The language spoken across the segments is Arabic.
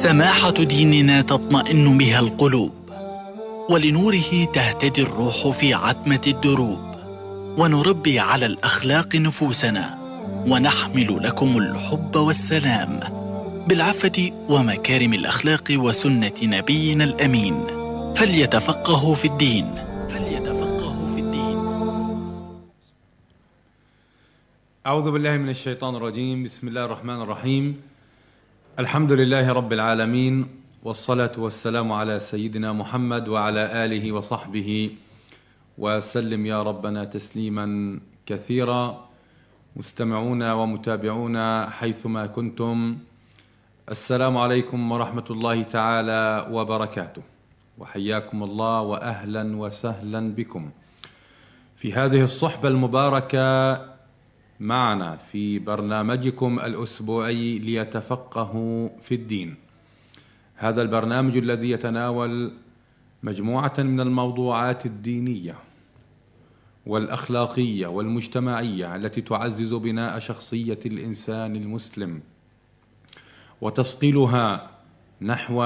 سماحة ديننا تطمئن بها القلوب ولنوره تهتدي الروح في عتمة الدروب ونربي على الأخلاق نفوسنا ونحمل لكم الحب والسلام بالعفة ومكارم الأخلاق وسنة نبينا الأمين. فليتفقهوا في الدين. فليتفقهوا في الدين. أعوذ بالله من الشيطان الرجيم. بسم الله الرحمن الرحيم. الحمد لله رب العالمين والصلاة والسلام على سيدنا محمد وعلى آله وصحبه وسلم يا ربنا تسليما كثيرا. مستمعونا ومتابعونا حيثما كنتم. السلام عليكم ورحمة الله تعالى وبركاته. وحياكم الله وأهلا وسهلا بكم. في هذه الصحبة المباركة معنا في برنامجكم الأسبوعي ليتفقهوا في الدين. هذا البرنامج الذي يتناول مجموعة من الموضوعات الدينية والأخلاقية والمجتمعية التي تعزز بناء شخصية الإنسان المسلم وتصقلها نحو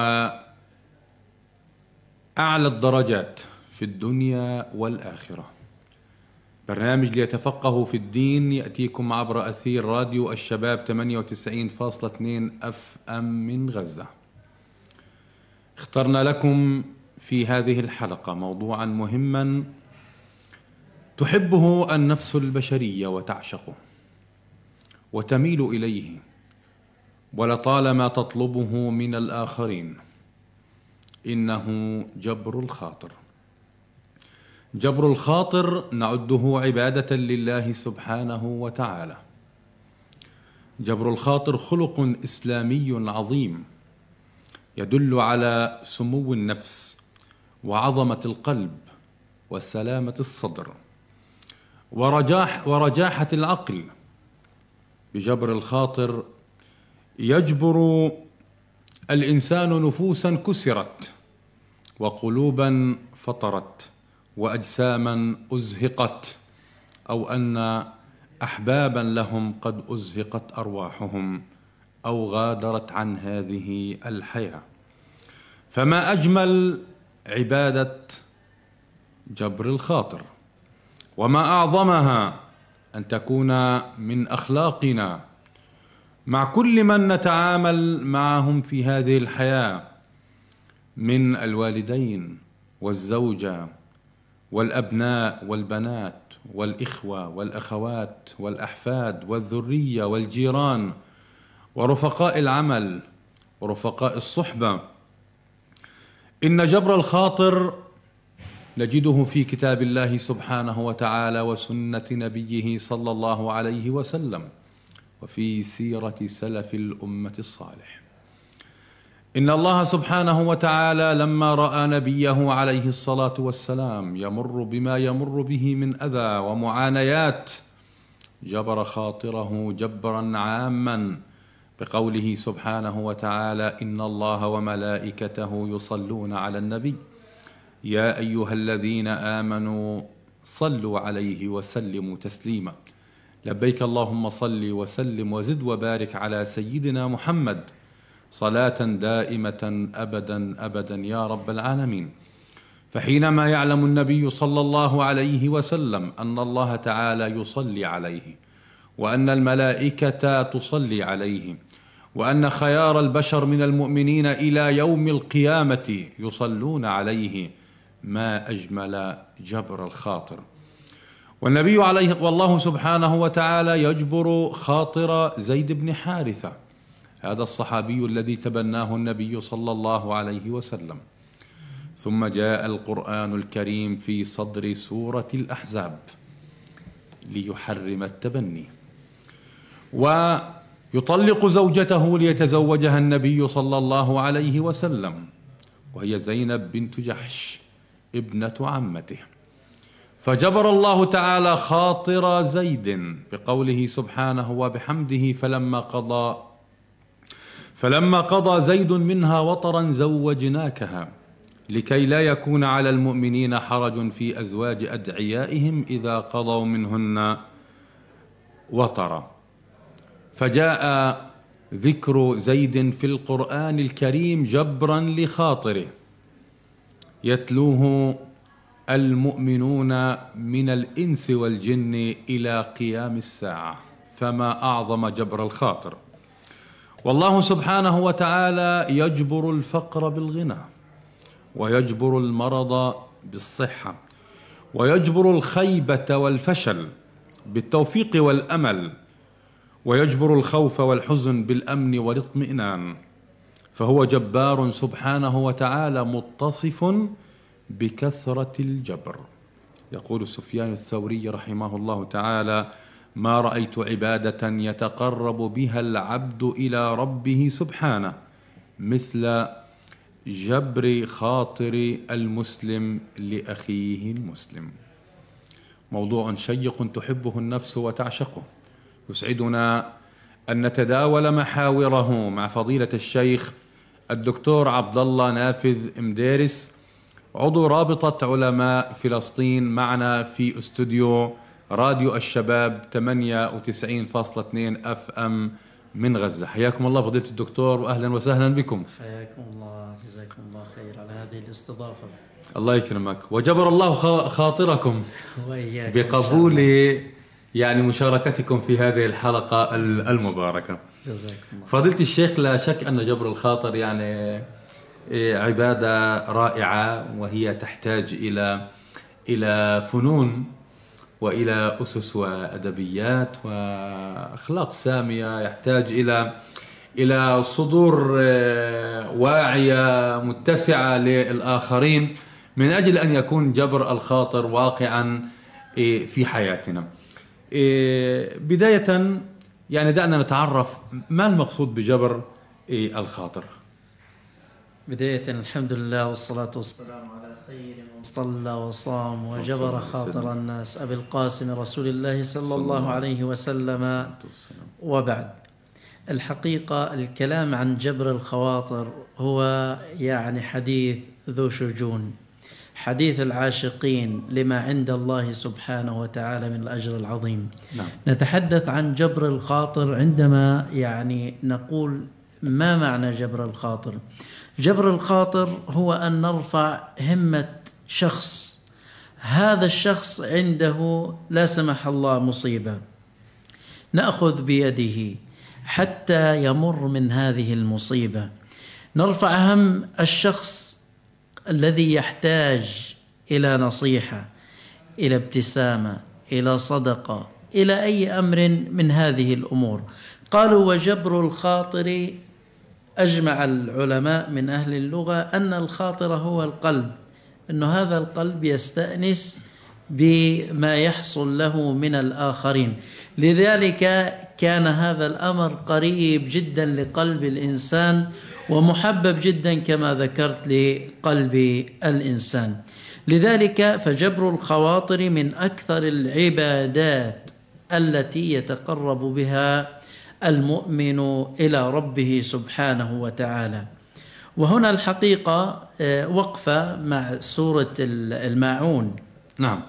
أعلى الدرجات في الدنيا والآخرة. برنامج ليتفقهوا في الدين يأتيكم عبر أثير راديو الشباب 98.2 اف ام من غزة. اخترنا لكم في هذه الحلقة موضوعا مهما تحبه النفس البشرية وتعشقه وتميل إليه ولطالما تطلبه من الآخرين. إنه جبر الخاطر. جبر الخاطر نعده عبادة لله سبحانه وتعالى. جبر الخاطر خلق إسلامي عظيم يدل على سمو النفس وعظمة القلب وسلامة الصدر ورجاح ورجاحة العقل. بجبر الخاطر يجبر الإنسان نفوسا كسرت وقلوبا فطرت. وأجساما أزهقت أو أن أحبابا لهم قد أزهقت أرواحهم أو غادرت عن هذه الحياة. فما أجمل عبادة جبر الخاطر وما أعظمها أن تكون من أخلاقنا. مع كل من نتعامل معهم في هذه الحياة من الوالدين والزوجة والأبناء والبنات والإخوة والأخوات والأحفاد والذرية والجيران ورفقاء العمل ورفقاء الصحبة. إن جبر الخاطر نجده في كتاب الله سبحانه وتعالى وسنة نبيه صلى الله عليه وسلم وفي سيرة سلف الأمة الصالح. إن الله سبحانه وتعالى لما رأى نبيه عليه الصلاة والسلام يمر بما يمر به من أذى ومعانيات جبر خاطره جبرا عاما بقوله سبحانه وتعالى إن الله وملائكته يصلون على النبي. يا أيها الذين آمنوا صلوا عليه وسلموا تسليما. لبيك اللهم صل وسلم وزد وبارك على سيدنا محمد صلاة دائمة ابدا ابدا يا رب العالمين. فحينما يعلم النبي صلى الله عليه وسلم أن الله تعالى يصلي عليه وأن الملائكة تصلي عليه وأن خيار البشر من المؤمنين إلى يوم القيامة يصلون عليه ما أجمل جبر الخاطر. والنبي عليه والله سبحانه وتعالى يجبر خاطر زيد بن حارثة هذا الصحابي الذي تبناه النبي صلى الله عليه وسلم. ثم جاء القرآن الكريم في صدر سورة الأحزاب ليحرم التبني. ويطلق زوجته ليتزوجها النبي صلى الله عليه وسلم وهي زينب بنت جحش ابنة عمته. فجبر الله تعالى خاطر زيد بقوله سبحانه وبحمده فلما قضى فلما قضى زيد منها وطرا زوجناكها لكي لا يكون على المؤمنين حرج في أزواج أدعيائهم إذا قضوا منهن وطرا. فجاء ذكر زيد في القرآن الكريم جبرا لخاطره. يتلوه المؤمنون من الإنس والجن إلى قيام الساعة فما أعظم جبر الخاطر. والله سبحانه وتعالى يجبر الفقر بالغنى ويجبر المرض بالصحة ويجبر الخيبة والفشل بالتوفيق والأمل ويجبر الخوف والحزن بالأمن والاطمئنان. فهو جبار سبحانه وتعالى متصف بكثرة الجبر. يقول سفيان الثوري رحمه الله تعالى ما رأيت عبادة يتقرب بها العبد إلى ربه سبحانه مثل جبر خاطر المسلم لأخيه المسلم. موضوع شيق تحبه النفس وتعشقه. يسعدنا أن نتداول محاوره مع فضيلة الشيخ الدكتور عبد الله نافذ مديرس عضو رابطة علماء فلسطين معنا في استوديو راديو الشباب 98.2 أف أم من غزة. حياكم الله فضيلة الدكتور وأهلا وسهلا بكم. حياكم الله جزاكم الله خير على هذه الاستضافة. الله يكرمك. وجبر الله خاطركم وإياك بقبول يعني مشاركتكم في هذه الحلقة المباركة. جزاكم الله. فضيلة الشيخ لا شك أن جبر الخاطر يعني إيه، عبادة رائعة وهي تحتاج إلى إلى فنون وإلى أسس وأدبيات وأخلاق سامية يحتاج إلى إلى صدور إيه، واعية متسعة للآخرين من أجل أن يكون جبر الخاطر واقعا إيه، في حياتنا. إيه، بداية يعني دعنا نتعرف ما المقصود بجبر إيه، الخاطر بداية الحمد لله والصلاة والسلام على خير صلى وصام وجبر خاطر الناس. أبي القاسم رسول الله صلى الله عليه وسلم. وبعد. الحقيقة الكلام عن جبر الخواطر هو يعني حديث ذو شجون. حديث العاشقين لما عند الله سبحانه وتعالى من الأجر العظيم. نعم. نتحدث عن جبر الخاطر عندما يعني نقول ما معنى جبر الخاطر؟ جبر الخاطر هو أن نرفع همة شخص. هذا الشخص عنده لا سمح الله مصيبة. نأخذ بيده حتى يمر من هذه المصيبة. نرفع هم الشخص الذي يحتاج إلى نصيحة إلى ابتسامة إلى صدقة إلى أي أمر من هذه الأمور. قالوا وجبر الخاطر أجمع العلماء من أهل اللغة أن الخاطر هو القلب. انه هذا القلب يستأنس بما يحصل له من الآخرين. لذلك كان هذا الأمر قريب جدا لقلب الإنسان ومحبب جدا كما ذكرت لقلب الإنسان. لذلك فجبر الخواطر من أكثر العبادات التي يتقرب بها المؤمن إلى ربه سبحانه وتعالى. وهنا الحقيقة آه، وقفة مع سورة الماعون. نعم.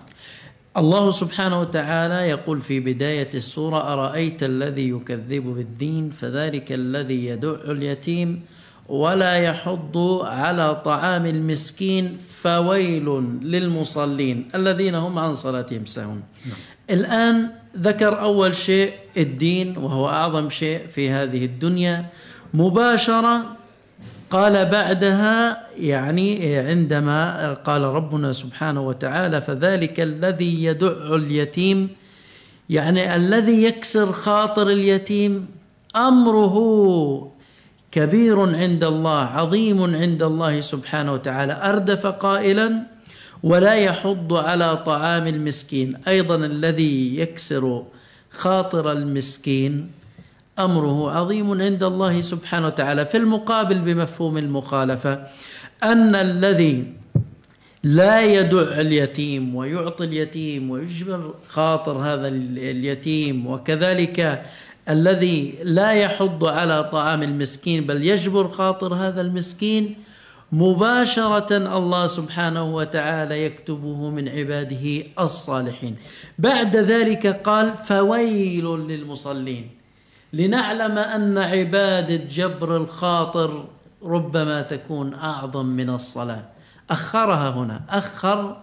الله سبحانه وتعالى يقول في بداية السورة أرأيت الذي يكذب بالدين فذلك الذي يدع اليتيم ولا يحض على طعام المسكين فويل للمصلين الذين هم عن صلاتهم ساهون. نعم. الآن ذكر أول شيء الدين وهو أعظم شيء في هذه الدنيا مباشرة قال بعدها يعني عندما قال ربنا سبحانه وتعالى فذلك الذي يدع اليتيم يعني الذي يكسر خاطر اليتيم أمره كبير عند الله عظيم عند الله سبحانه وتعالى. أردف قائلا ولا يحض على طعام المسكين. أيضا الذي يكسر خاطر المسكين أمره عظيم عند الله سبحانه وتعالى في المقابل بمفهوم المخالفة أن الذي لا يدع اليتيم ويعطي اليتيم ويجبر خاطر هذا اليتيم وكذلك الذي لا يحض على طعام المسكين بل يجبر خاطر هذا المسكين مباشرة الله سبحانه وتعالى يكتبه من عباده الصالحين. بعد ذلك قال فويل للمصلين. لنعلم أن عبادة جبر الخاطر ربما تكون أعظم من الصلاة. أخرها هنا أخر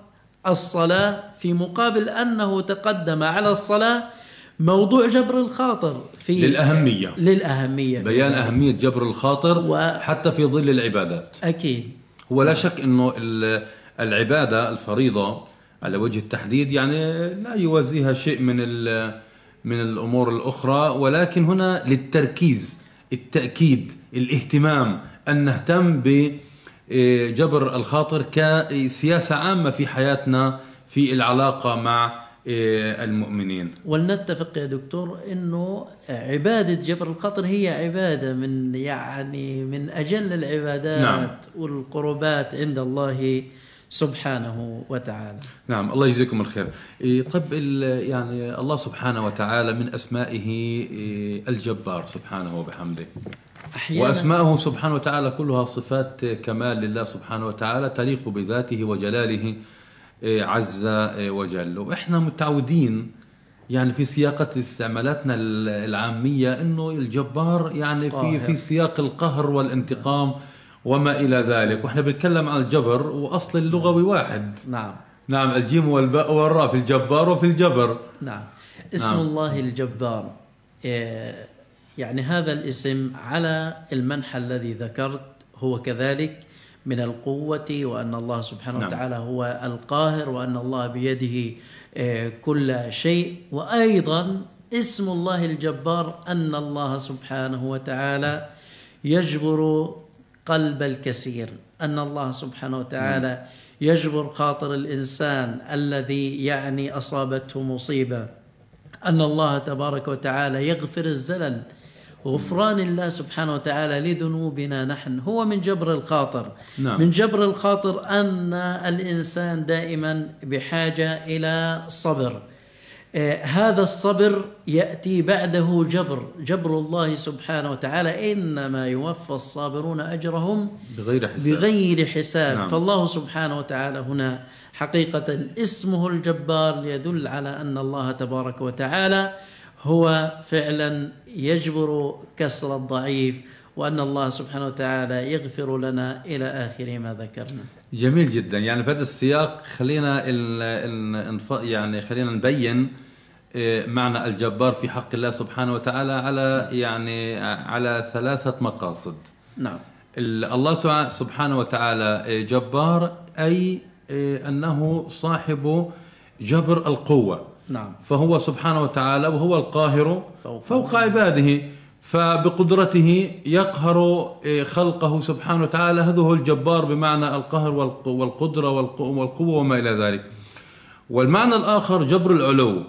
الصلاة في مقابل أنه تقدم على الصلاة موضوع جبر الخاطر في للأهمية. للأهمية. بيان أهمية جبر الخاطر و... حتى في ظل العبادات. أكيد. هو لا شك أنه العبادة الفريضة على وجه التحديد يعني لا يوازيها شيء من من الأمور الأخرى ولكن هنا للتركيز التأكيد الاهتمام أن نهتم بجبر الخاطر كسياسة عامة في حياتنا في العلاقة مع إيه، المؤمنين ولنتفق يا دكتور إنه عبادة جبر الخاطر هي عبادة من يعني من أجل العبادات نعم. والقربات عند الله سبحانه وتعالى. نعم الله يجزيكم الخير. طب يعني الله سبحانه وتعالى من أسمائه الجبار سبحانه وبحمده. أحيانا وأسماءه سبحانه وتعالى كلها صفات كمال لله سبحانه وتعالى تليق بذاته وجلاله عز وجل. وإحنا متعودين يعني في سياقة استعمالاتنا العامية إنه الجبار يعني في في سياق القهر والانتقام وما إلى ذلك. وإحنا بنتكلم عن الجبر وأصل اللغوي واحد. نعم. نعم الجيم والباء والراء في الجبار وفي الجبر. نعم. اسم نعم. الله الجبار. إيه، يعني هذا الاسم على المنحى الذي ذكرت هو كذلك من القوة وأن الله سبحانه نعم. وتعالى هو القاهر وأن الله بيده آه، كل شيء. وأيضا اسم الله الجبار أن الله سبحانه وتعالى يجبر قلب الكثير. أن الله سبحانه وتعالى. يجبر خاطر الإنسان الذي يعني أصابته مصيبة. أن الله تبارك وتعالى يغفر الزلل. غفران الله سبحانه وتعالى لذنوبنا نحن. هو من جبر الخاطر. نعم. من جبر الخاطر أن الإنسان دائما بحاجة إلى صبر. هذا الصبر يأتي بعده جبر جبر الله سبحانه وتعالى إنما يوفى الصابرون أجرهم بغير حساب, بغير حساب. نعم. فالله سبحانه وتعالى هنا حقيقة اسمه الجبار يدل على أن الله تبارك وتعالى هو فعلا يجبر كسر الضعيف وأن الله سبحانه وتعالى يغفر لنا إلى آخر ما ذكرنا جميل جدا يعني في هذا السياق خلينا يعني خلينا نبين آه، معنى الجبار في حق الله سبحانه وتعالى على يعني على ثلاثة مقاصد. نعم. الله سبحانه وتعالى آه، جبار أي آه، أنه صاحب جبر القوة. نعم. فهو سبحانه وتعالى وهو القاهر فوق, فوق عباده. فبقدرته يقهر إيه، خلقه سبحانه وتعالى. هذا هو الجبار بمعنى القهر والقدرة والقوة وما إلى ذلك. والمعنى الآخر جبر العلو.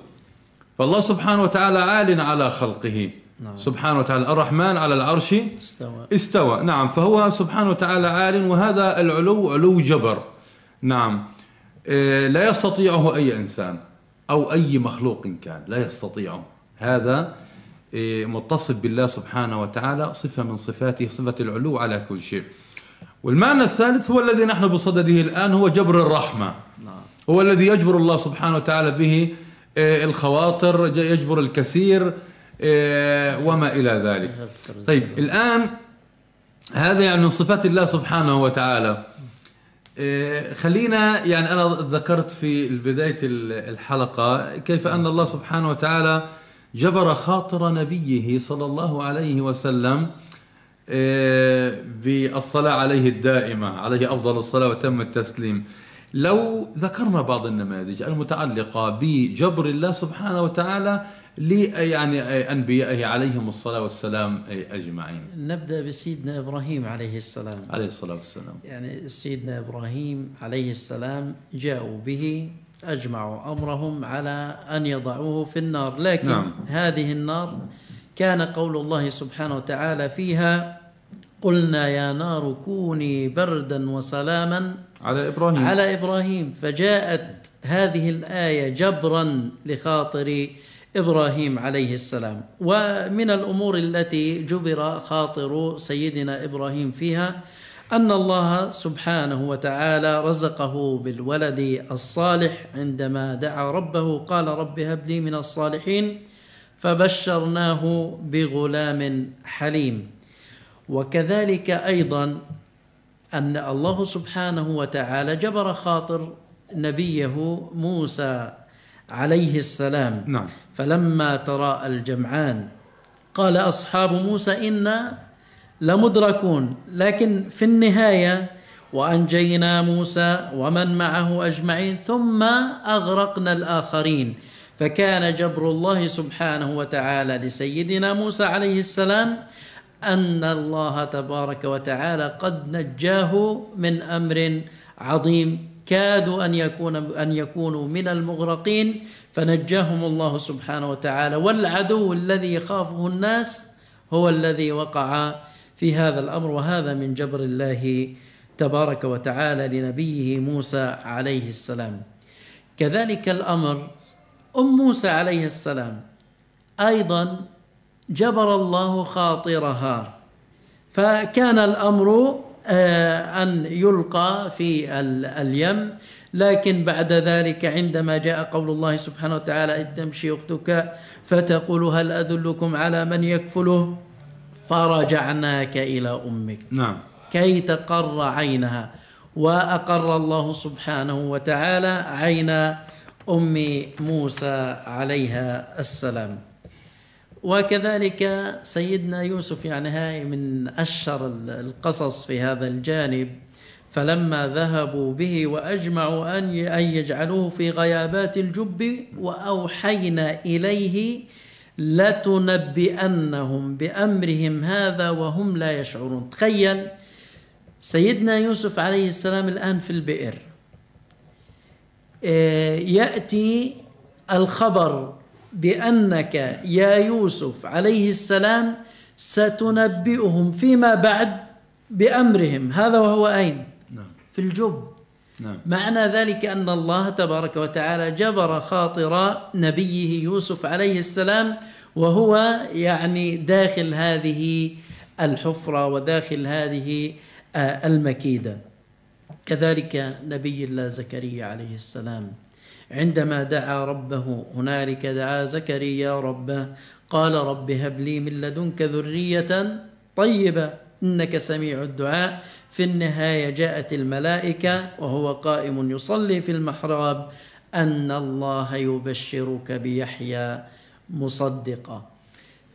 فالله سبحانه وتعالى عال على خلقه. نعم. سبحانه وتعالى الرحمن على العرش استوى. استوى. نعم فهو سبحانه وتعالى عال وهذا العلو علو جبر. نعم. إيه، لا يستطيعه أي إنسان أو أي مخلوق كان. لا يستطيعه. هذا إيه، متصف بالله سبحانه وتعالى صفة من صفاته صفة العلو على كل شيء. والمعنى الثالث هو الذي نحن بصدده الآن هو جبر الرحمة. نعم. هو الذي يجبر الله سبحانه وتعالى به الخواطر يجبر الكثير إيه، وما إلى ذلك. طيب الآن هذا يعني من صفات الله سبحانه وتعالى. إيه، خلينا يعني أنا ذكرت في بداية الحلقة كيف أن الله سبحانه وتعالى جبر خاطر نبيه صلى الله عليه وسلم إيه، بالصلاة عليه الدائمة عليه أفضل الصلاة وتم التسليم. لو ذكرنا بعض النماذج المتعلقة بجبر الله سبحانه وتعالى يعني أنبيائه عليهم الصلاة والسلام أجمعين. نبدأ بسيدنا إبراهيم عليه السلام. عليه الصلاة والسلام. يعني سيدنا إبراهيم عليه السلام جاءوا به أجمعوا أمرهم على أن يضعوه في النار. لكن نعم. هذه النار كان قول الله سبحانه وتعالى فيها قلنا يا نار كوني بردا وسلاما على إبراهيم. على إبراهيم. فجاءت هذه الآية جبرا لخاطر إبراهيم عليه السلام. ومن الأمور التي جبر خاطر سيدنا إبراهيم فيها أن الله سبحانه وتعالى رزقه بالولد الصالح عندما دعا ربه قال رب هب لي من الصالحين فبشرناه بغلام حليم. وكذلك أيضا أن الله سبحانه وتعالى جبر خاطر نبيه موسى عليه السلام. نعم. فلما تراءى الجمعان قال أصحاب موسى إنا لمدركون. لكن في النهاية وأنجينا موسى ومن معه أجمعين ثم أغرقنا الآخرين. فكان جبر الله سبحانه وتعالى لسيدنا موسى عليه السلام أن الله تبارك وتعالى قد نجاه من أمر عظيم. كادوا أن يكون أن يكونوا من المغرقين. فنجاهم الله سبحانه وتعالى. والعدو الذي يخافه الناس هو الذي وقع في هذا الأمر وهذا من جبر الله تبارك وتعالى لنبيه موسى عليه السلام. كذلك الأمر أم موسى عليه السلام أيضا جبر الله خاطرها. فكان الأمر آه، أن يلقى في اليم. لكن بعد ذلك عندما جاء قول الله سبحانه وتعالى إذ تمشي أختك فتقول هل أدلكم على من يكفله؟ فرجعناك إلى أمك. نعم. كي تقر عينها. وأقر الله سبحانه وتعالى عين أم موسى عليها السلام. وكذلك سيدنا يوسف يعني هاي من أشهر القصص في هذا الجانب. فلما ذهبوا به وأجمعوا أن يجعلوه في غيابات الجب وأوحينا إليه لتنبئنهم بأمرهم هذا وهم لا يشعرون. تخيل سيدنا يوسف عليه السلام الآن في البئر. آه، يأتي الخبر بأنك يا يوسف عليه السلام ستنبئهم فيما بعد بأمرهم. هذا وهو أين؟ في الجب. نعم. معنى ذلك أن الله تبارك وتعالى جبر خاطر نبيه يوسف عليه السلام وهو يعني داخل هذه الحفرة وداخل هذه آه، المكيدة. كذلك نبي الله زكريا عليه السلام. عندما دعا ربه هنالك دعا زكريا ربه قال رب هب لي من لدنك ذرية طيبة إنك سميع الدعاء. في النهاية جاءت الملائكة وهو قائم يصلي في المحراب أن الله يبشرك بيحيى مصدقا.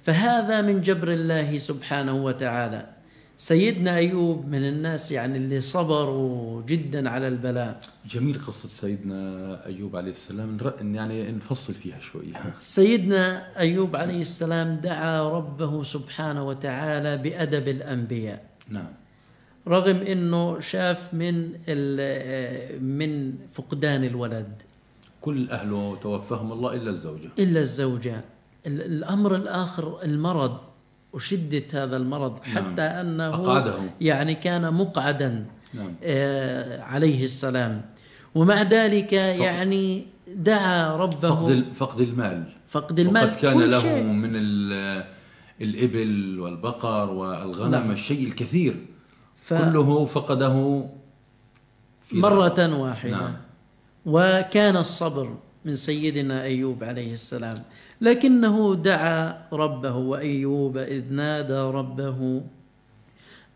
فهذا من جبر الله سبحانه وتعالى. سيدنا أيوب من الناس يعني اللي صبروا جدا على البلاء. جميل قصة سيدنا أيوب عليه السلام. يعني نفصل فيها شوية سيدنا أيوب عليه السلام دعا ربه سبحانه وتعالى بأدب الأنبياء. نعم. رغم إنه شاف من من فقدان الولد. كل أهله توفاهم الله إلا الزوجة. إلا الزوجة. الأمر الآخر المرض. وشده هذا المرض نعم. حتى نعم. أنه أقعده. يعني كان مقعدا نعم. آه عليه السلام ومع ذلك فقد يعني دعا ربه فقد فقد المال فقد المال وقد كان له شيء. من الإبل والبقر والغنم نعم. الشيء الكثير ف... كله فقده في مرة واحدة نعم. وكان الصبر من سيدنا أيوب عليه السلام. لكنه دعا ربه وأيوب إذ نادى ربه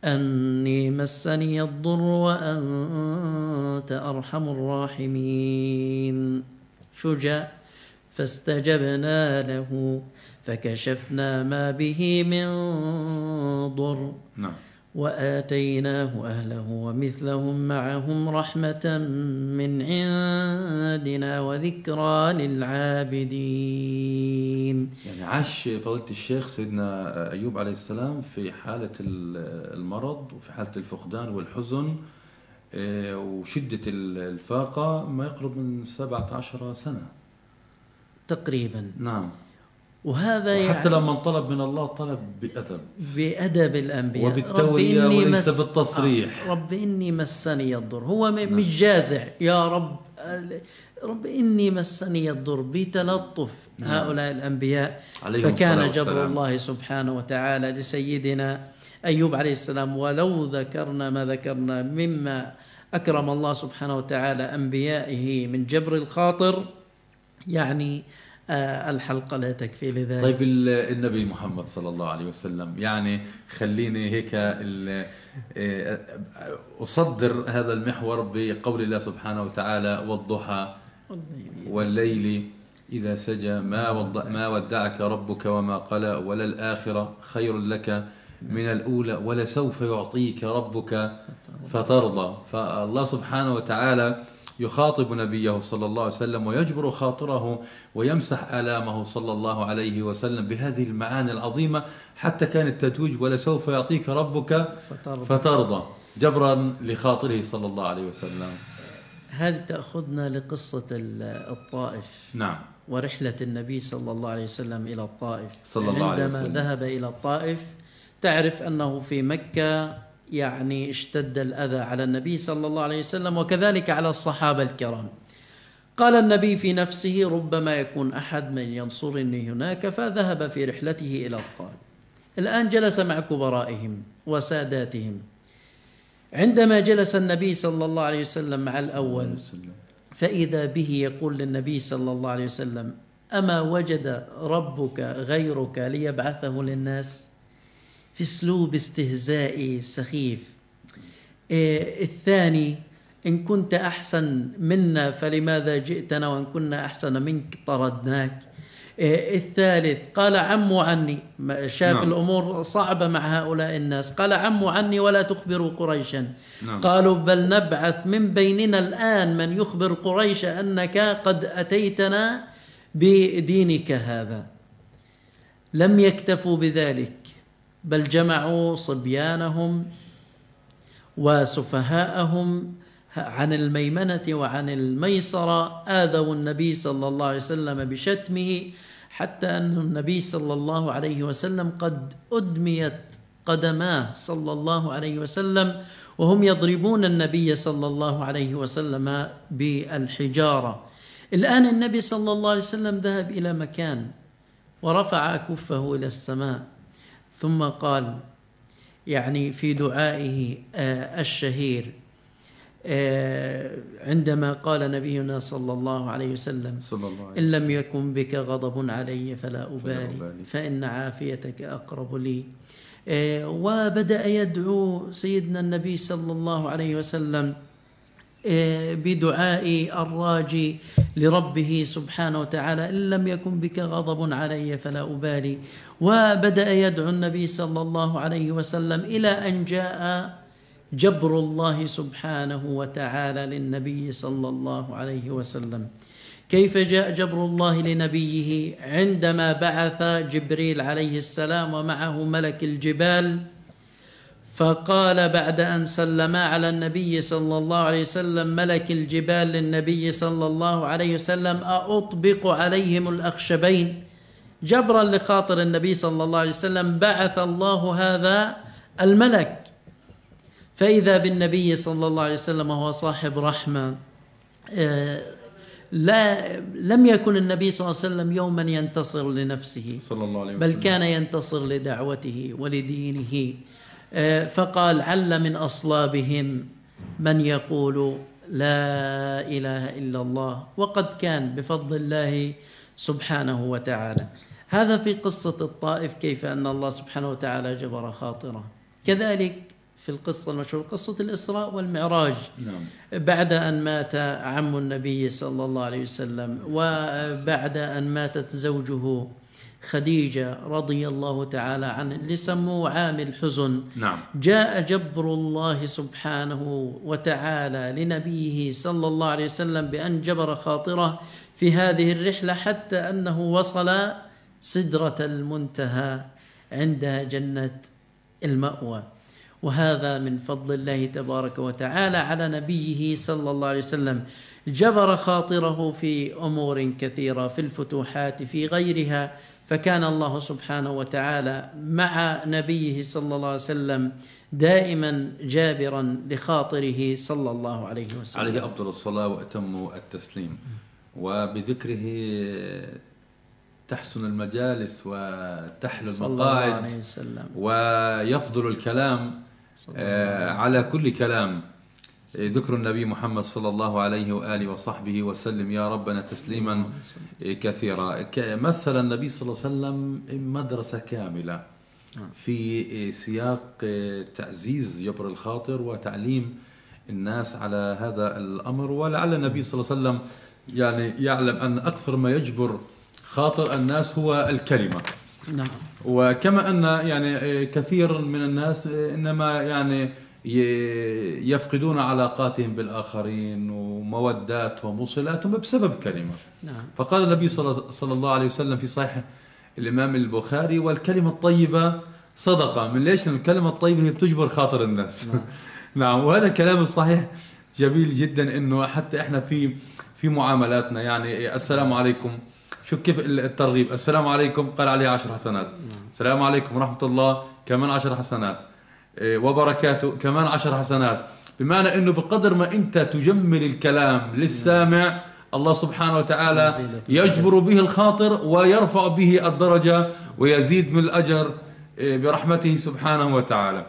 أني مسني الضر وأنت أرحم الراحمين. جاء فاستجبنا له فكشفنا ما به من ضر. نعم. وآتيناه أهله ومثلهم معهم رحمة من عندنا وذكرى للعابدين. يعني عاش فضيلة الشيخ سيدنا أيوب عليه السلام في حالة المرض وفي حالة الفقدان والحزن آه، وشدة الفاقة ما يقرب من 17 سنة. تقريبا. نعم. وهذا يعني حتى لما طلب من الله طلب بأدب. بأدب الأنبياء. وبالتورية وليس مس... بالتصريح. آه. رب إني مسني الضر. هو نعم. مش جازع. يا رب رب إني مسني الضر. بتلطف نعم. هؤلاء الأنبياء. فكان جبر الله سبحانه وتعالى لسيدنا أيوب عليه السلام ولو ذكرنا ما ذكرنا مما أكرم الله سبحانه وتعالى أنبيائه من جبر الخاطر. يعني آه، الحلقة لا تكفي لذلك. طيب النبي محمد صلى الله عليه وسلم يعني خليني هيك آه، أصدر هذا المحور بقول الله سبحانه وتعالى والضحى والليل إذا سجى ما ما ودعك ربك وما قلى وللآخرة خير لك من الأولى ولسوف يعطيك ربك فترضى. فالله سبحانه وتعالى يخاطب نبيه صلى الله عليه وسلم ويجبر خاطره ويمسح آلامه صلى الله عليه وسلم بهذه المعاني العظيمة حتى كان التتويج ولسوف يعطيك ربك فترضى, فترضى. جبرا لخاطره صلى الله عليه وسلم. هذه تأخذنا لقصة الطائف نعم. ورحلة النبي صلى الله عليه وسلم إلى الطائف؟ صلى الله عليه وسلم. عندما ذهب إلى الطائف تعرف أنه في مكة يعني اشتد الأذى على النبي صلى الله عليه وسلم وكذلك على الصحابة الكرام. قال النبي في نفسه ربما يكون أحد من ينصرني هناك فذهب في رحلته إلى الطائف الآن جلس مع كبرائهم وساداتهم. عندما جلس النبي صلى الله عليه وسلم مع الأول فإذا به يقول للنبي صلى الله عليه وسلم أما وجد ربك غيرك ليبعثه للناس؟ في اسلوب استهزائي سخيف. إيه الثاني إن كنت أحسن منا فلماذا جئتنا وإن كنا أحسن منك طردناك؟ إيه الثالث قال عموا عني. شاف نعم. الأمور صعبة مع هؤلاء الناس. قال عموا عني ولا تخبروا قريشا. نعم. قالوا بل نبعث من بيننا الآن من يخبر قريش أنك قد أتيتنا بدينك هذا. لم يكتفوا بذلك. بل جمعوا صبيانهم وسفهاءهم عن الميمنة وعن الميسرة آذوا النبي صلى الله عليه وسلم بشتمه حتى أن النبي صلى الله عليه وسلم قد أدميت قدماه صلى الله عليه وسلم وهم يضربون النبي صلى الله عليه وسلم بالحجارة. الآن النبي صلى الله عليه وسلم ذهب إلى مكان ورفع أكفه إلى السماء. ثم قال يعني في دعائه آه، الشهير آه، عندما قال نبينا صلى الله عليه وسلم صلى الله عليه إن لم يكن بك غضب علي فلا أبالي. فإن عافيتك أقرب لي. آه، وبدأ يدعو سيدنا النبي صلى الله عليه وسلم بدعاء الراجي لربه سبحانه وتعالى. إن لم يكن بك غضب علي فلا أبالي. وبدأ يدعو النبي صلى الله عليه وسلم إلى أن جاء جبر الله سبحانه وتعالى للنبي صلى الله عليه وسلم. كيف جاء جبر الله لنبيه؟ عندما بعث جبريل عليه السلام ومعه ملك الجبال فقال بعد أن سلما على النبي صلى الله عليه وسلم ملك الجبال للنبي صلى الله عليه وسلم أطبق عليهم الأخشبين. جبرا لخاطر النبي صلى الله عليه وسلم بعث الله هذا الملك. فإذا بالنبي صلى الله عليه وسلم وهو صاحب رحمة آه، لا لم يكن النبي صلى الله عليه وسلم يوما ينتصر لنفسه صلى الله عليه وسلم. بل كان ينتصر لدعوته ولدينه. فقال عل من أصلابهم من يقول لا إله إلا الله وقد كان بفضل الله سبحانه وتعالى. هذا في قصة الطائف كيف أن الله سبحانه وتعالى جبر خاطره. كذلك في القصة المشهورة قصة الإسراء والمعراج. نعم. بعد أن مات عم النبي صلى الله عليه وسلم وبعد أن ماتت زوجه خديجة رضي الله تعالى عنه اللي سموه عام الحزن. نعم. جاء جبر الله سبحانه وتعالى لنبيه صلى الله عليه وسلم بأن جبر خاطره في هذه الرحلة حتى أنه وصل سدرة المنتهى عند جنة المأوى. وهذا من فضل الله تبارك وتعالى على نبيه صلى الله عليه وسلم. جبر خاطره في أمور كثيرة في الفتوحات في غيرها. فكان الله سبحانه وتعالى مع نبيه صلى الله عليه وسلم دائما جابرا لخاطره صلى الله عليه وسلم. عليه أفضل الصلاة وأتم التسليم. وبذكره تحسن المجالس وتحلو المقاعد ويفضل الكلام آه على كل كلام. ذكر النبي محمد صلى الله عليه وآله وصحبه وسلم يا ربنا تسليما كثيرا. مثل النبي صلى الله عليه وسلم مدرسة كاملة في سياق تعزيز جبر الخاطر وتعليم الناس على هذا الأمر. ولعل النبي صلى الله عليه وسلم يعني يعلم أن أكثر ما يجبر خاطر الناس هو الكلمة. نعم. وكما أن يعني كثير من الناس إنما يعني يفقدون علاقاتهم بالآخرين وموداتهم وصلاتهم بسبب كلمة. نعم. فقال النبي صلى الله عليه وسلم في صحيح الإمام البخاري والكلمة الطيبة صدقة. من ليش؟ الكلمة الطيبة هي بتجبر خاطر الناس. نعم, نعم. وهذا الكلام الصحيح جميل جدا إنه حتى إحنا في في معاملاتنا. يعني السلام عليكم. شوف كيف الترغيب. السلام عليكم. قال عليه عشر حسنات. نعم. السلام عليكم ورحمة الله. كمان عشر حسنات. وبركاته. كمان عشر حسنات. بمعنى إنه بقدر ما أنت تجمل الكلام للسامع الله سبحانه وتعالى يجبر به الخاطر ويرفع به الدرجة ويزيد من الأجر إيه، برحمته سبحانه وتعالى.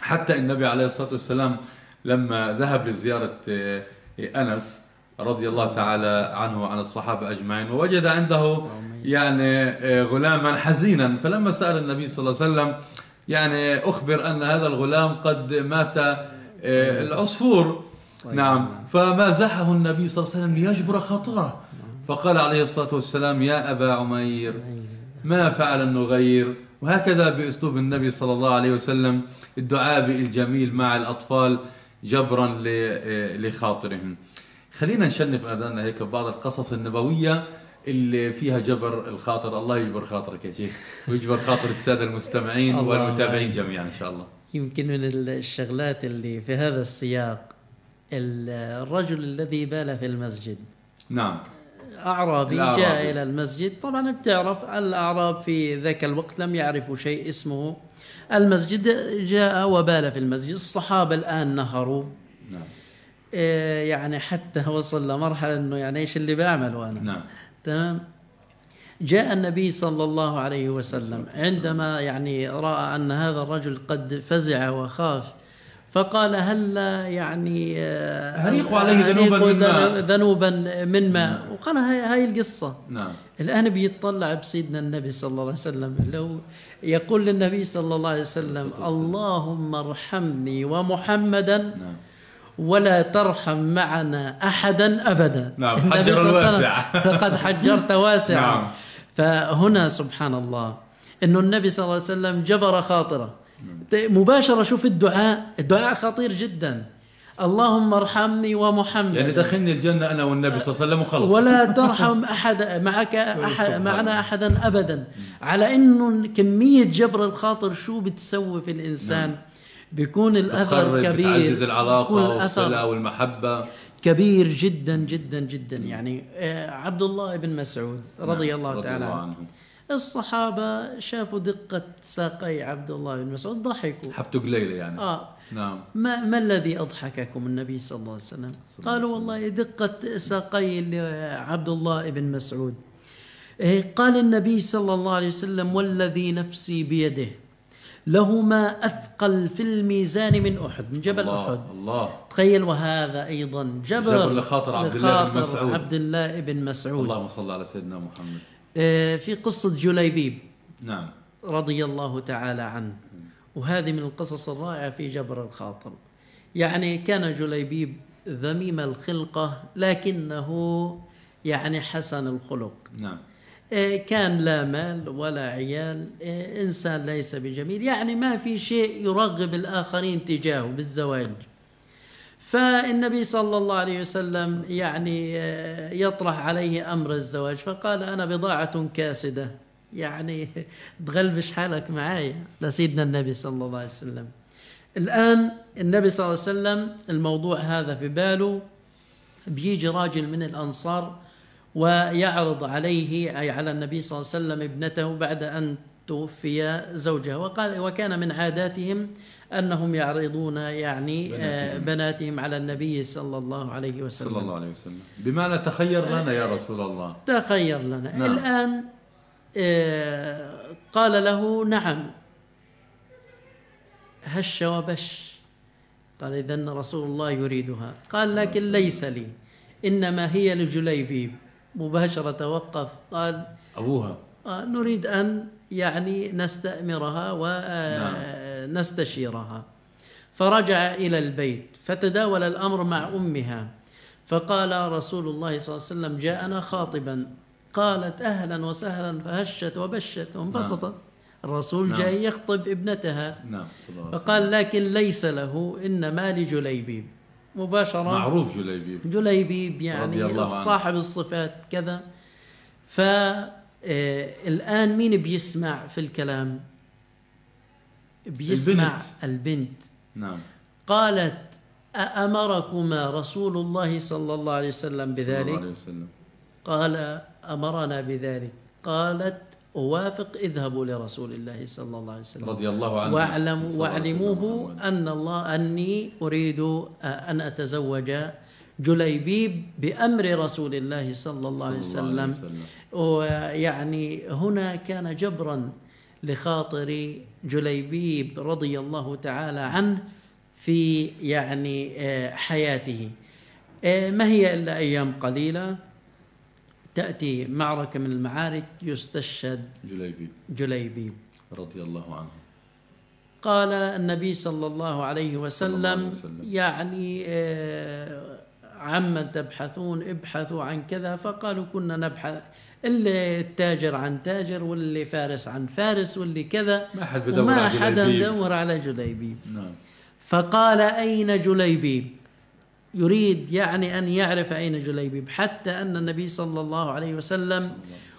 حتى النبي عليه الصلاة والسلام لما ذهب لزيارة إيه، أنس رضي الله تعالى عنه وعن الصحابة أجمعين ووجد عنده يعني غلاما حزينا فلما سأل النبي صلى الله عليه وسلم يعني أخبر أن هذا الغلام قد مات آه، العصفور. نعم. فمازحه النبي صلى الله عليه وسلم ليجبر خاطره فقال عليه الصلاة والسلام يا أبا عمير ما فعل النغير؟ وهكذا بأسلوب النبي صلى الله عليه وسلم الدعاء الجميل مع الأطفال جبرا آه، لخاطرهم. خلينا نشنف أذاننا هيك ببعض القصص النبوية. اللي فيها جبر الخاطر الله يجبر خاطرك يا شيخ ويجبر خاطر السادة المستمعين والمتابعين جميعا إن شاء الله. يمكن من الشغلات اللي في هذا السياق الرجل الذي بال في المسجد. نعم. أعرابي جاء إلى المسجد. طبعا بتعرف الأعراب في ذاك الوقت لم يعرفوا شيء اسمه. المسجد جاء وبال في المسجد. الصحابة الآن نهروا. نعم. آه، يعني حتى وصل لمرحلة أنه يعني إيش اللي بعمله أنا؟ نعم. تمام جاء النبي صلى الله عليه وسلم عندما يعني رأى أن هذا الرجل قد فزع وخاف فقال هل يعني آه، هريق عليه ذنوبا من ماء ذنوبا من ماء. وقال هاي, هاي القصة نعم. الآن بيطلع بسيدنا النبي صلى الله عليه وسلم لو يقول للنبي صلى الله عليه وسلم اللهم ارحمني ومحمدا نعم. ولا ترحم معنا أحدا أبدا. نعم حجر الواسع. فقد حجرت واسعا. نعم. فهنا سبحان الله أنه النبي صلى الله عليه وسلم جبر خاطره. مباشرة شوف الدعاء. الدعاء خطير جدا. اللهم ارحمني ومحمد يعني دخلني الجنة أنا والنبي صلى الله عليه وسلم وخلص. ولا ترحم أحد معك أحد معنا أحدا أبدا. على أنه كمية جبر الخاطر شو بتسوي في الإنسان. نعم. بيكون الأثر كبير بتعزز العلاقة والصلة والمحبة. كبير جدا جدا جدا. يعني آه، عبد الله بن مسعود رضي نعم الله رضي تعالى الله عنه. الصحابة شافوا دقة ساقي عبد الله بن مسعود ضحكوا. حفتوا قليلة يعني. آه. نعم. ما, ما الذي أضحككم النبي صلى الله عليه وسلم؟ قالوا والله دقة ساقي عبد الله بن مسعود. إيه، قال النبي صلى الله عليه وسلم والذي نفسي بيده. له ما أثقل في الميزان من أحد من جبل الله أحد. الله. تخيل وهذا أيضا جبل, جبل لخاطر عبد الله بن مسعود. عبد الله بن مسعود. اللهم صل على سيدنا محمد. آه، في قصة جليبيب. نعم. رضي الله تعالى عنه. وهذه من القصص الرائعة في جبر الخاطر. يعني كان جليبيب ذميم الخلقة لكنه يعني حسن الخلق. نعم. كان لا مال ولا عيال إيه، إنسان ليس بجميل. يعني ما في شيء يرغب الآخرين تجاهه بالزواج. فالنبي صلى الله عليه وسلم يعني إيه، يطرح عليه أمر الزواج فقال أنا بضاعة كاسدة. يعني تغلبش حالك معايا لسيدنا النبي صلى الله عليه وسلم. الآن النبي صلى الله عليه وسلم الموضوع هذا في باله بيجي راجل من الأنصار ويعرض عليه أي على النبي صلى الله عليه وسلم ابنته بعد أن توفي زوجها. وقال وكان من عاداتهم أنهم يعرضون يعني بناتهم, بناتهم على النبي صلى الله عليه وسلم. صلى الله عليه وسلم. بمعنى تخير لنا يا رسول الله. تخير لنا. نعم. الآن آه، قال له نعم. هش وبش قال إذن رسول الله يريدها. قال لكن ليس لي إنما هي لجليبيب مباشرة توقف. قال أبوها. آه، نريد أن يعني نستأمرها نعم. ونستشيرها فرجع إلى البيت فتداول الأمر مع أمها. فقال رسول الله صلى الله عليه وسلم جاءنا خاطبا. قالت أهلا وسهلا فهشت وبشت وانبسطت الرسول نعم. جاي يخطب ابنتها. نعم فقال لكن ليس له إنما لجليبيب مباشرة. معروف جليبيب. جليبيب يعني رضي الله عنه. صاحب الصفات كذا. فالآن مين بيسمع في الكلام؟ بيسمع البنت. البنت. نعم. قالت أأمركما رسول الله صلى الله عليه وسلم صلى الله بذلك عليه وسلم. قال أمرنا بذلك. قالت أوافق اذهبوا لرسول الله صلى الله عليه وسلم. رضي الله عنه. واعلم واعلموه. أن الله أني أريد أن أتزوج جليبيب بأمر رسول الله صلى الله عليه صلى الله عليه وسلم. وسلم. ويعني هنا كان جبرا لخاطر جليبيب رضي الله تعالى عنه في يعني آه، حياته. آه، ما هي إلا أيام قليلة؟ تأتي معركة من المعارك يستشهد جليبيب. جليبيب. رضي الله عنه. قال النبي صلى الله عليه وسلم, عليه وسلم. يعني آه، عمن تبحثون ابحثوا عن كذا فقالوا كنا نبحث اللي التاجر عن تاجر واللي فارس عن فارس واللي كذا ما حد بدور وما حدا. مدور على جليبيب. نعم. فقال أين جليبيب؟ يريد يعني أن يعرف أين جليبيب حتى أن النبي صلى الله عليه وسلم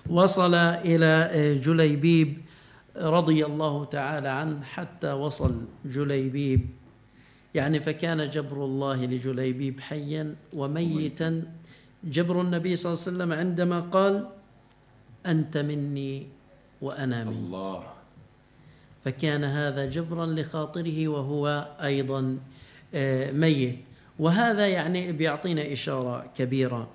وصل إلى جليبيب رضي الله تعالى عنه حتى وصل جليبيب. يعني فكان جبر الله لجليبيب حيا وميتا. جبر النبي صلى الله عليه وسلم عندما قال أنت مني وأنا منك. الله. فكان هذا جبرا لخاطره وهو أيضا آه، ميت. وهذا يعني بيعطينا إشارة كبيرة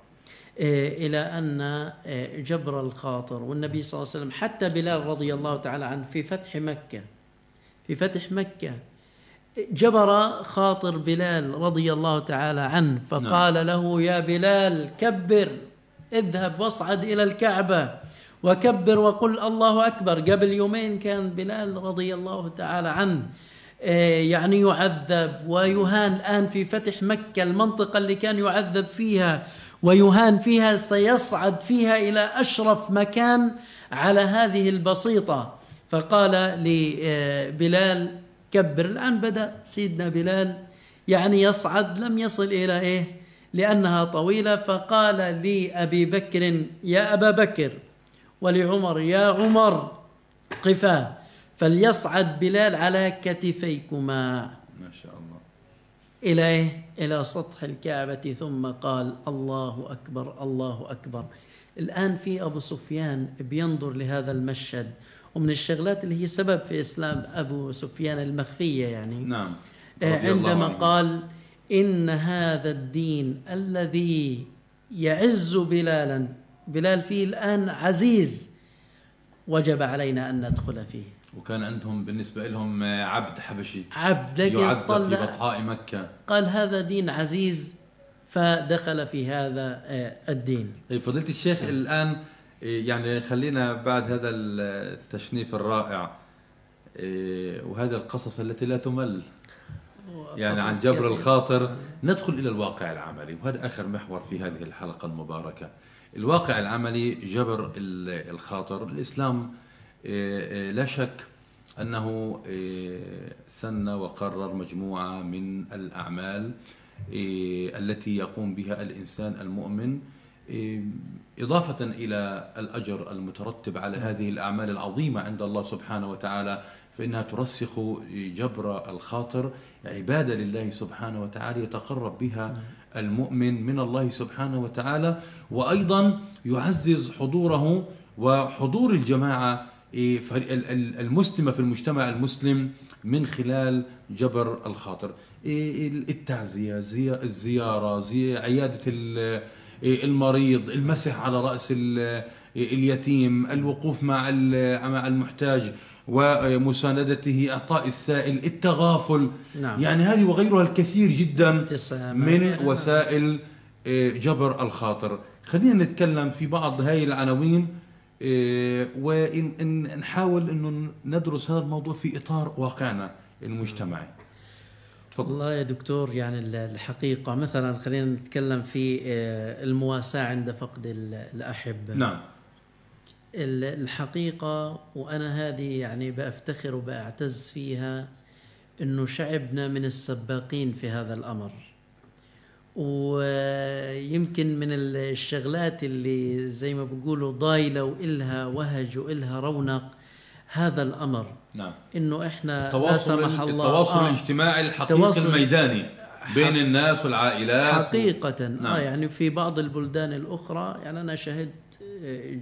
آه، إلى أن آه، جبر الخاطر والنبي صلى الله عليه وسلم حتى بلال رضي الله تعالى عنه في فتح مكة في فتح مكة جبر خاطر بلال رضي الله تعالى عنه فقال له يا بلال كبر اذهب واصعد إلى الكعبة وكبر وقل الله أكبر. قبل يومين كان بلال رضي الله تعالى عنه يعني يعذب ويهان الآن في فتح مكة المنطقة اللي كان يعذب فيها ويهان فيها سيصعد فيها إلى أشرف مكان على هذه البسيطة. فقال لبلال كبر. الآن بدأ سيدنا بلال يعني يصعد لم يصل إلى إيه؟ لأنها طويلة. فقال لابي بكر يا أبا بكر ولعمر يا عمر قفا فليصعد بلال على كتفيكما. ما شاء الله. إلى إيه؟ إلى سطح الكعبة ثم قال الله أكبر الله أكبر. الآن في أبو سفيان بينظر لهذا المشهد ومن الشغلات اللي هي سبب في إسلام أبو سفيان المخفية يعني. نعم. آه، عندما. قال إن هذا الدين الذي يعز بلالا بلال فيه الآن عزيز وجب علينا أن ندخل فيه. وكان عندهم بالنسبة لهم عبد حبشي. عبد يعذب في بطحاء مكة. قال هذا دين عزيز فدخل في هذا آه، الدين. طيب فضيلة الشيخ الآن إيه، يعني خلينا بعد هذا التشنيف الرائع وهذه القصص التي لا تمل. يعني عن جبر. الخاطر. ندخل إلى الواقع العملي وهذا آخر محور في هذه الحلقة المباركة. الواقع العملي جبر ال- الخاطر. الإسلام لا شك أنه إيه، سن وقرر مجموعة من الأعمال إيه، التي يقوم بها الإنسان المؤمن إيه، إضافة إلى الأجر المترتب على هذه الأعمال العظيمة عند الله سبحانه وتعالى فإنها ترسخ جبر الخاطر عبادة لله سبحانه وتعالى يتقرب بها المؤمن من الله سبحانه وتعالى وأيضا يعزز حضوره وحضور الجماعة إيه، المسلمة في المجتمع المسلم من خلال جبر الخاطر إيه، ال- التعزية زي- الزيارة زي عيادة ال- إيه، المريض المسح على رأس ال- إيه، اليتيم الوقوف مع مع المحتاج ومساندته إعطاء السائل التغافل نعم. يعني هذه وغيرها الكثير جدا. من. وسائل جبر الخاطر خلينا نتكلم في بعض هاي العناوين ونحاول إنه ندرس هذا الموضوع في إطار واقعنا المجتمعي. تفضل. والله يا دكتور يعني الحقيقة مثلا خلينا نتكلم في آه، المواساة عند فقد الأحبة. نعم. الحقيقة وأنا هذه يعني بأفتخر وبأعتز فيها أنه شعبنا من السباقين في هذا الأمر. ويمكن من الشغلات اللي زي ما بيقولوا ضايلة وإلها وهج وإلها رونق هذا الأمر. نعم. إنه إحنا التواصل لا سمح الله. التواصل آه. الاجتماعي الحقيقي الميداني بين الناس والعائلات حقيقة. و... نعم. آه يعني في بعض البلدان الأخرى يعني أنا شهدت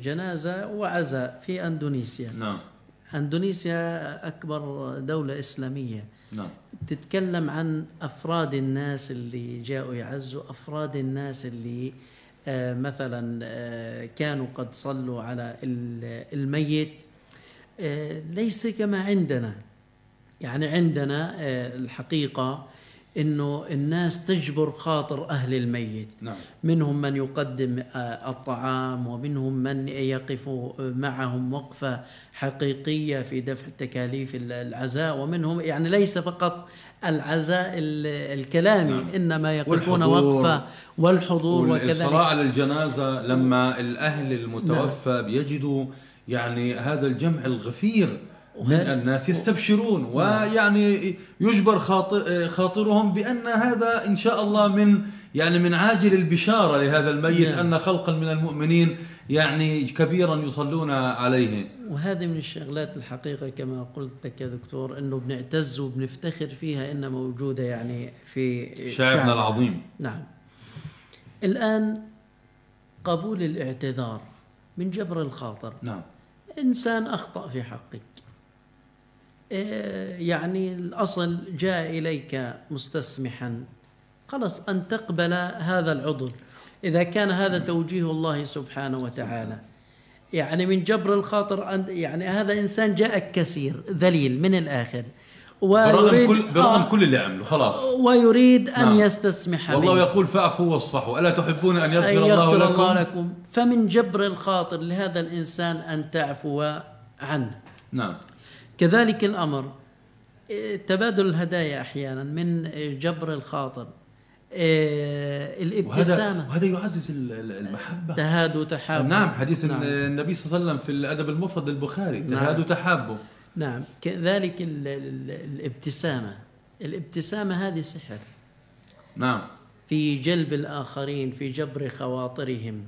جنازة وعزاء في أندونيسيا. نعم. أندونيسيا أكبر دولة إسلامية. نعم. تتكلم عن أفراد الناس اللي جاءوا يعزوا أفراد الناس اللي آه مثلا آه كانوا قد صلوا على الميت. آه ليس كما عندنا. يعني عندنا الحقيقة إنه الناس تجبر خاطر أهل الميت نعم. منهم من يقدم آه، الطعام ومنهم من يقف معهم وقفة حقيقية في دفع تكاليف العزاء ومنهم يعني ليس فقط العزاء الكلامي نعم. إنما يقفون وقفة والحضور وكذلك على الجنازة لما الأهل المتوفى نعم. بيجدوا يعني هذا الجمع الغفير الناس يستبشرون. ويعني يجبر خاطر خاطرهم بأن هذا إن شاء الله من يعني من عاجل البشارة لهذا الميت نعم. أن خلقا من المؤمنين يعني كبيرا يصلون عليه وهذه من الشغلات الحقيقة كما قلت لك يا دكتور إنه بنعتز وبنفتخر فيها إنها موجودة يعني في شعبنا شعب. العظيم نعم الآن قبول الاعتذار من جبر الخاطر نعم إنسان أخطأ في حقك يعني الأصل جاء إليك مستسمحا. خلص أن تقبل هذا العذر. إذا كان هذا توجيه الله سبحانه وتعالى. يعني من جبر الخاطر أن يعني هذا إنسان جاءك كثير ذليل من الآخر. برغم كل برغم آه كل اللي عمله خلاص. ويريد أن نعم. يستسمح والله يقول فاعفوا واصفحوا. ألا تحبون أن يغفر, أن يغفر الله, لكم؟ الله لكم. فمن جبر الخاطر لهذا الإنسان أن تعفو عنه. نعم. كذلك الأمر. تبادل الهدايا أحيانا من جبر الخاطر. آه، الابتسامة. وهذا, وهذا يعزز المحبة. تهاد وتحاب نعم حديث نعم. النبي صلى الله عليه وسلم في الأدب المفرد البخاري نعم. تهاد وتحابه نعم. كذلك الابتسامة. الابتسامة هذه سحر. نعم. في جلب الآخرين في جبر خواطرهم.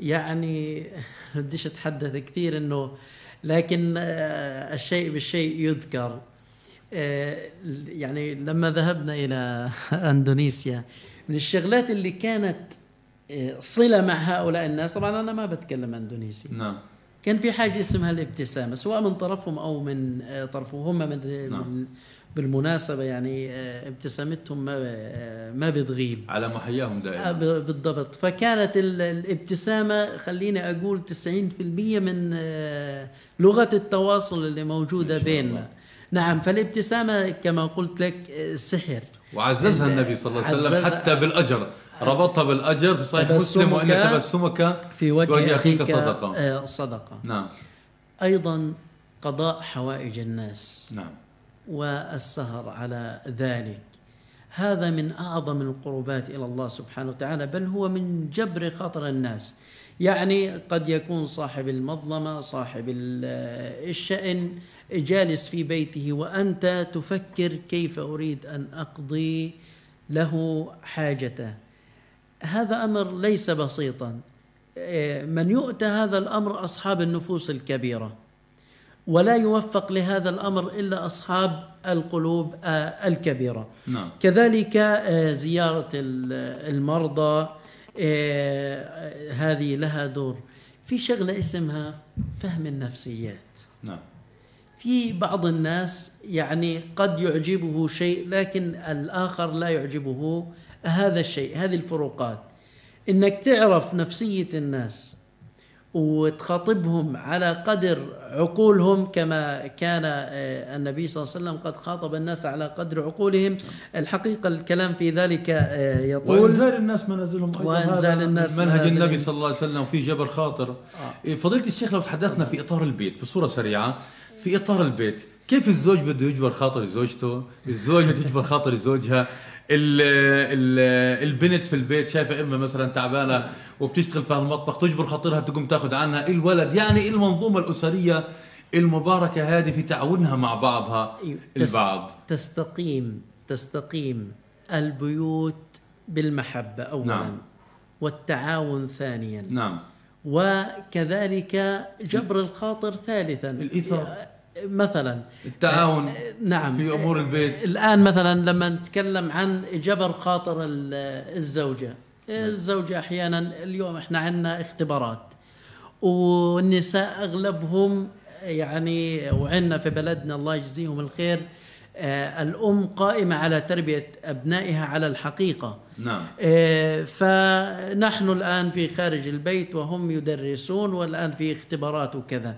يعني بديش أتحدث كثير أنه لكن آه، الشيء بالشيء يذكر. آه، يعني لما ذهبنا إلى أندونيسيا من الشغلات اللي كانت آه، صلة مع هؤلاء الناس طبعا أنا ما بتكلم أندونيسي. نعم. كان في حاجة اسمها الابتسامة سواء من طرفهم أو من طرفهم هم من نعم. بالمناسبة يعني ابتسامتهم ما ما بتغيب. على محياهم دائما. بالضبط. فكانت الابتسامة خليني أقول 90% من لغة التواصل اللي موجودة بيننا. نعم فالابتسامة كما قلت لك سحر. وعززها النبي صلى الله عليه وسلم حتى بالأجر. ربطها بالأجر في صحيح مسلم وأن تبسمك في وجه, وجه أخيك صدقة آه، صدقة. نعم. أيضا قضاء حوائج الناس. نعم. والسهر على ذلك. هذا من أعظم القربات إلى الله سبحانه وتعالى بل هو من جبر خاطر الناس. يعني قد يكون صاحب المظلمة صاحب الشأن جالس في بيته وأنت تفكر كيف أريد أن أقضي له حاجته. هذا أمر ليس بسيطا. من يؤتى هذا الأمر أصحاب النفوس الكبيرة. ولا يوفق لهذا الأمر إلا أصحاب القلوب آه، الكبيرة. نعم. كذلك آه، زيارة المرضى آه، هذه لها دور. في شغلة اسمها فهم النفسيات. نعم. في بعض الناس يعني قد يعجبه شيء لكن الآخر لا يعجبه هذا الشيء هذه الفروقات. إنك تعرف نفسية الناس وتخاطبهم على قدر عقولهم كما كان آه، النبي صلى الله عليه وسلم قد خاطب الناس على قدر عقولهم. الحقيقة الكلام في ذلك آه، يطول. وإنزال الناس منازلهم وإنزال الناس منهج. النبي صلى الله عليه وسلم في جبر خاطر. إيه، فضيلة الشيخ لو تحدثنا في إطار البيت بصورة سريعة. في إطار البيت كيف الزوج بده يجبر خاطر زوجته؟ الزوج بده يجبر خاطر زوجها؟ ال ال البنت في البيت شايفة أمها مثلا تعبانة وبتشتغل في المطبخ تجبر خاطرها تقوم تاخذ عنها الولد؟ يعني المنظومة الأسرية المباركة هذه في تعاونها مع بعضها؟ تس- البعض. تستقيم تستقيم البيوت بالمحبة أولا نعم. والتعاون ثانيا. نعم. وكذلك جبر الخاطر ثالثا. الإيثار. مثلا. التعاون نعم. في أمور البيت. الآن مثلا لما نتكلم عن جبر خاطر ال- الزوجة الزوجة أحيانا اليوم إحنا عندنا اختبارات والنساء أغلبهم يعني وعندنا في بلدنا الله يجزيهم الخير آه، الأم قائمة على تربية أبنائها على الحقيقة. نعم. آه، فنحن الآن في خارج البيت وهم يدرسون والآن في اختبارات وكذا.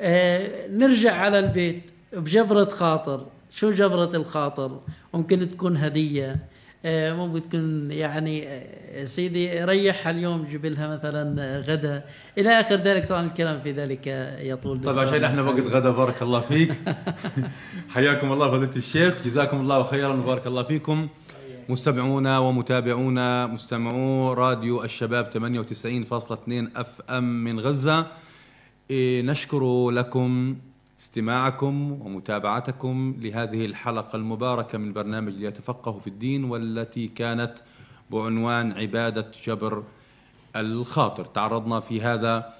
آه، نرجع على البيت بجبرة خاطر. شو جبرة الخاطر؟ ممكن تكون هدية. ممكن تكون يعني آه، سيدي ريحها اليوم جيب لها مثلا آه، غدا. إلى آخر ذلك طبعا الكلام في ذلك يطول. طيب عشان إحنا وقت غدا بارك الله فيك. حياكم الله فضيلة الشيخ. جزاكم الله خيرا وبارك الله فيكم. مستمعونا ومتابعونا مستمعو راديو الشباب 98.2 أف أم من غزة. إيه، نشكر لكم استماعكم ومتابعتكم لهذه الحلقة المباركة من برنامج ليتفقهوا في الدين والتي كانت بعنوان عبادة جبر الخاطر. تعرضنا في هذا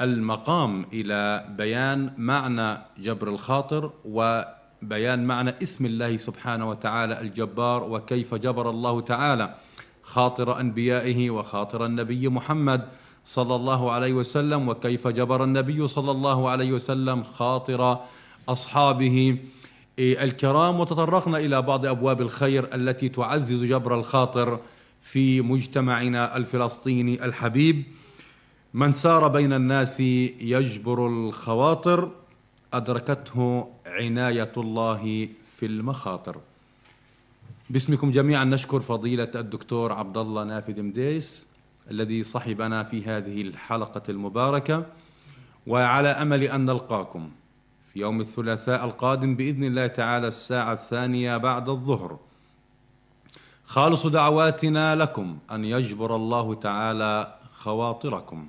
المقام إلى بيان معنى جبر الخاطر وبيان معنى اسم الله سبحانه وتعالى الجبار وكيف جبر الله تعالى. خاطر أنبيائه وخاطر النبي محمد صلى الله عليه وسلم وكيف جبر النبي صلى الله عليه وسلم خاطر أصحابه. إيه، الكرام وتطرقنا إلى بعض أبواب الخير التي تعزز جبر الخاطر في مجتمعنا الفلسطيني الحبيب. من سار بين الناس يجبر الخواطر أدركته عناية الله في المخاطر. باسمكم جميعا نشكر فضيلة الدكتور عبد الله نافذ مديس. الذي صحبنا في هذه الحلقة المباركة وعلى أمل أن نلقاكم في يوم الثلاثاء القادم بإذن الله تعالى الساعة الثانية بعد الظهر. خالص دعواتنا لكم أن يجبر الله تعالى خواطركم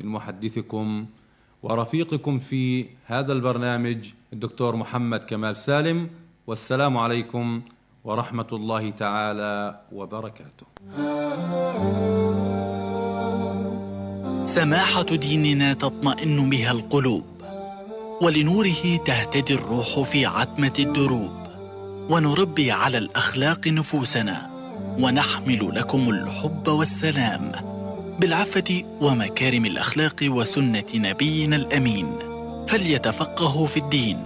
من محدثكم ورفيقكم في هذا البرنامج الدكتور محمد كمال سالم. والسلام عليكم ورحمة الله تعالى وبركاته. سماحة ديننا تطمئن بها القلوب ولنوره تهتدي الروح في عتمة الدروب. ونربي على الأخلاق نفوسنا ونحمل لكم الحب والسلام. بالعفة ومكارم الأخلاق وسنة نبينا الأمين. فليتفقهوا في الدين.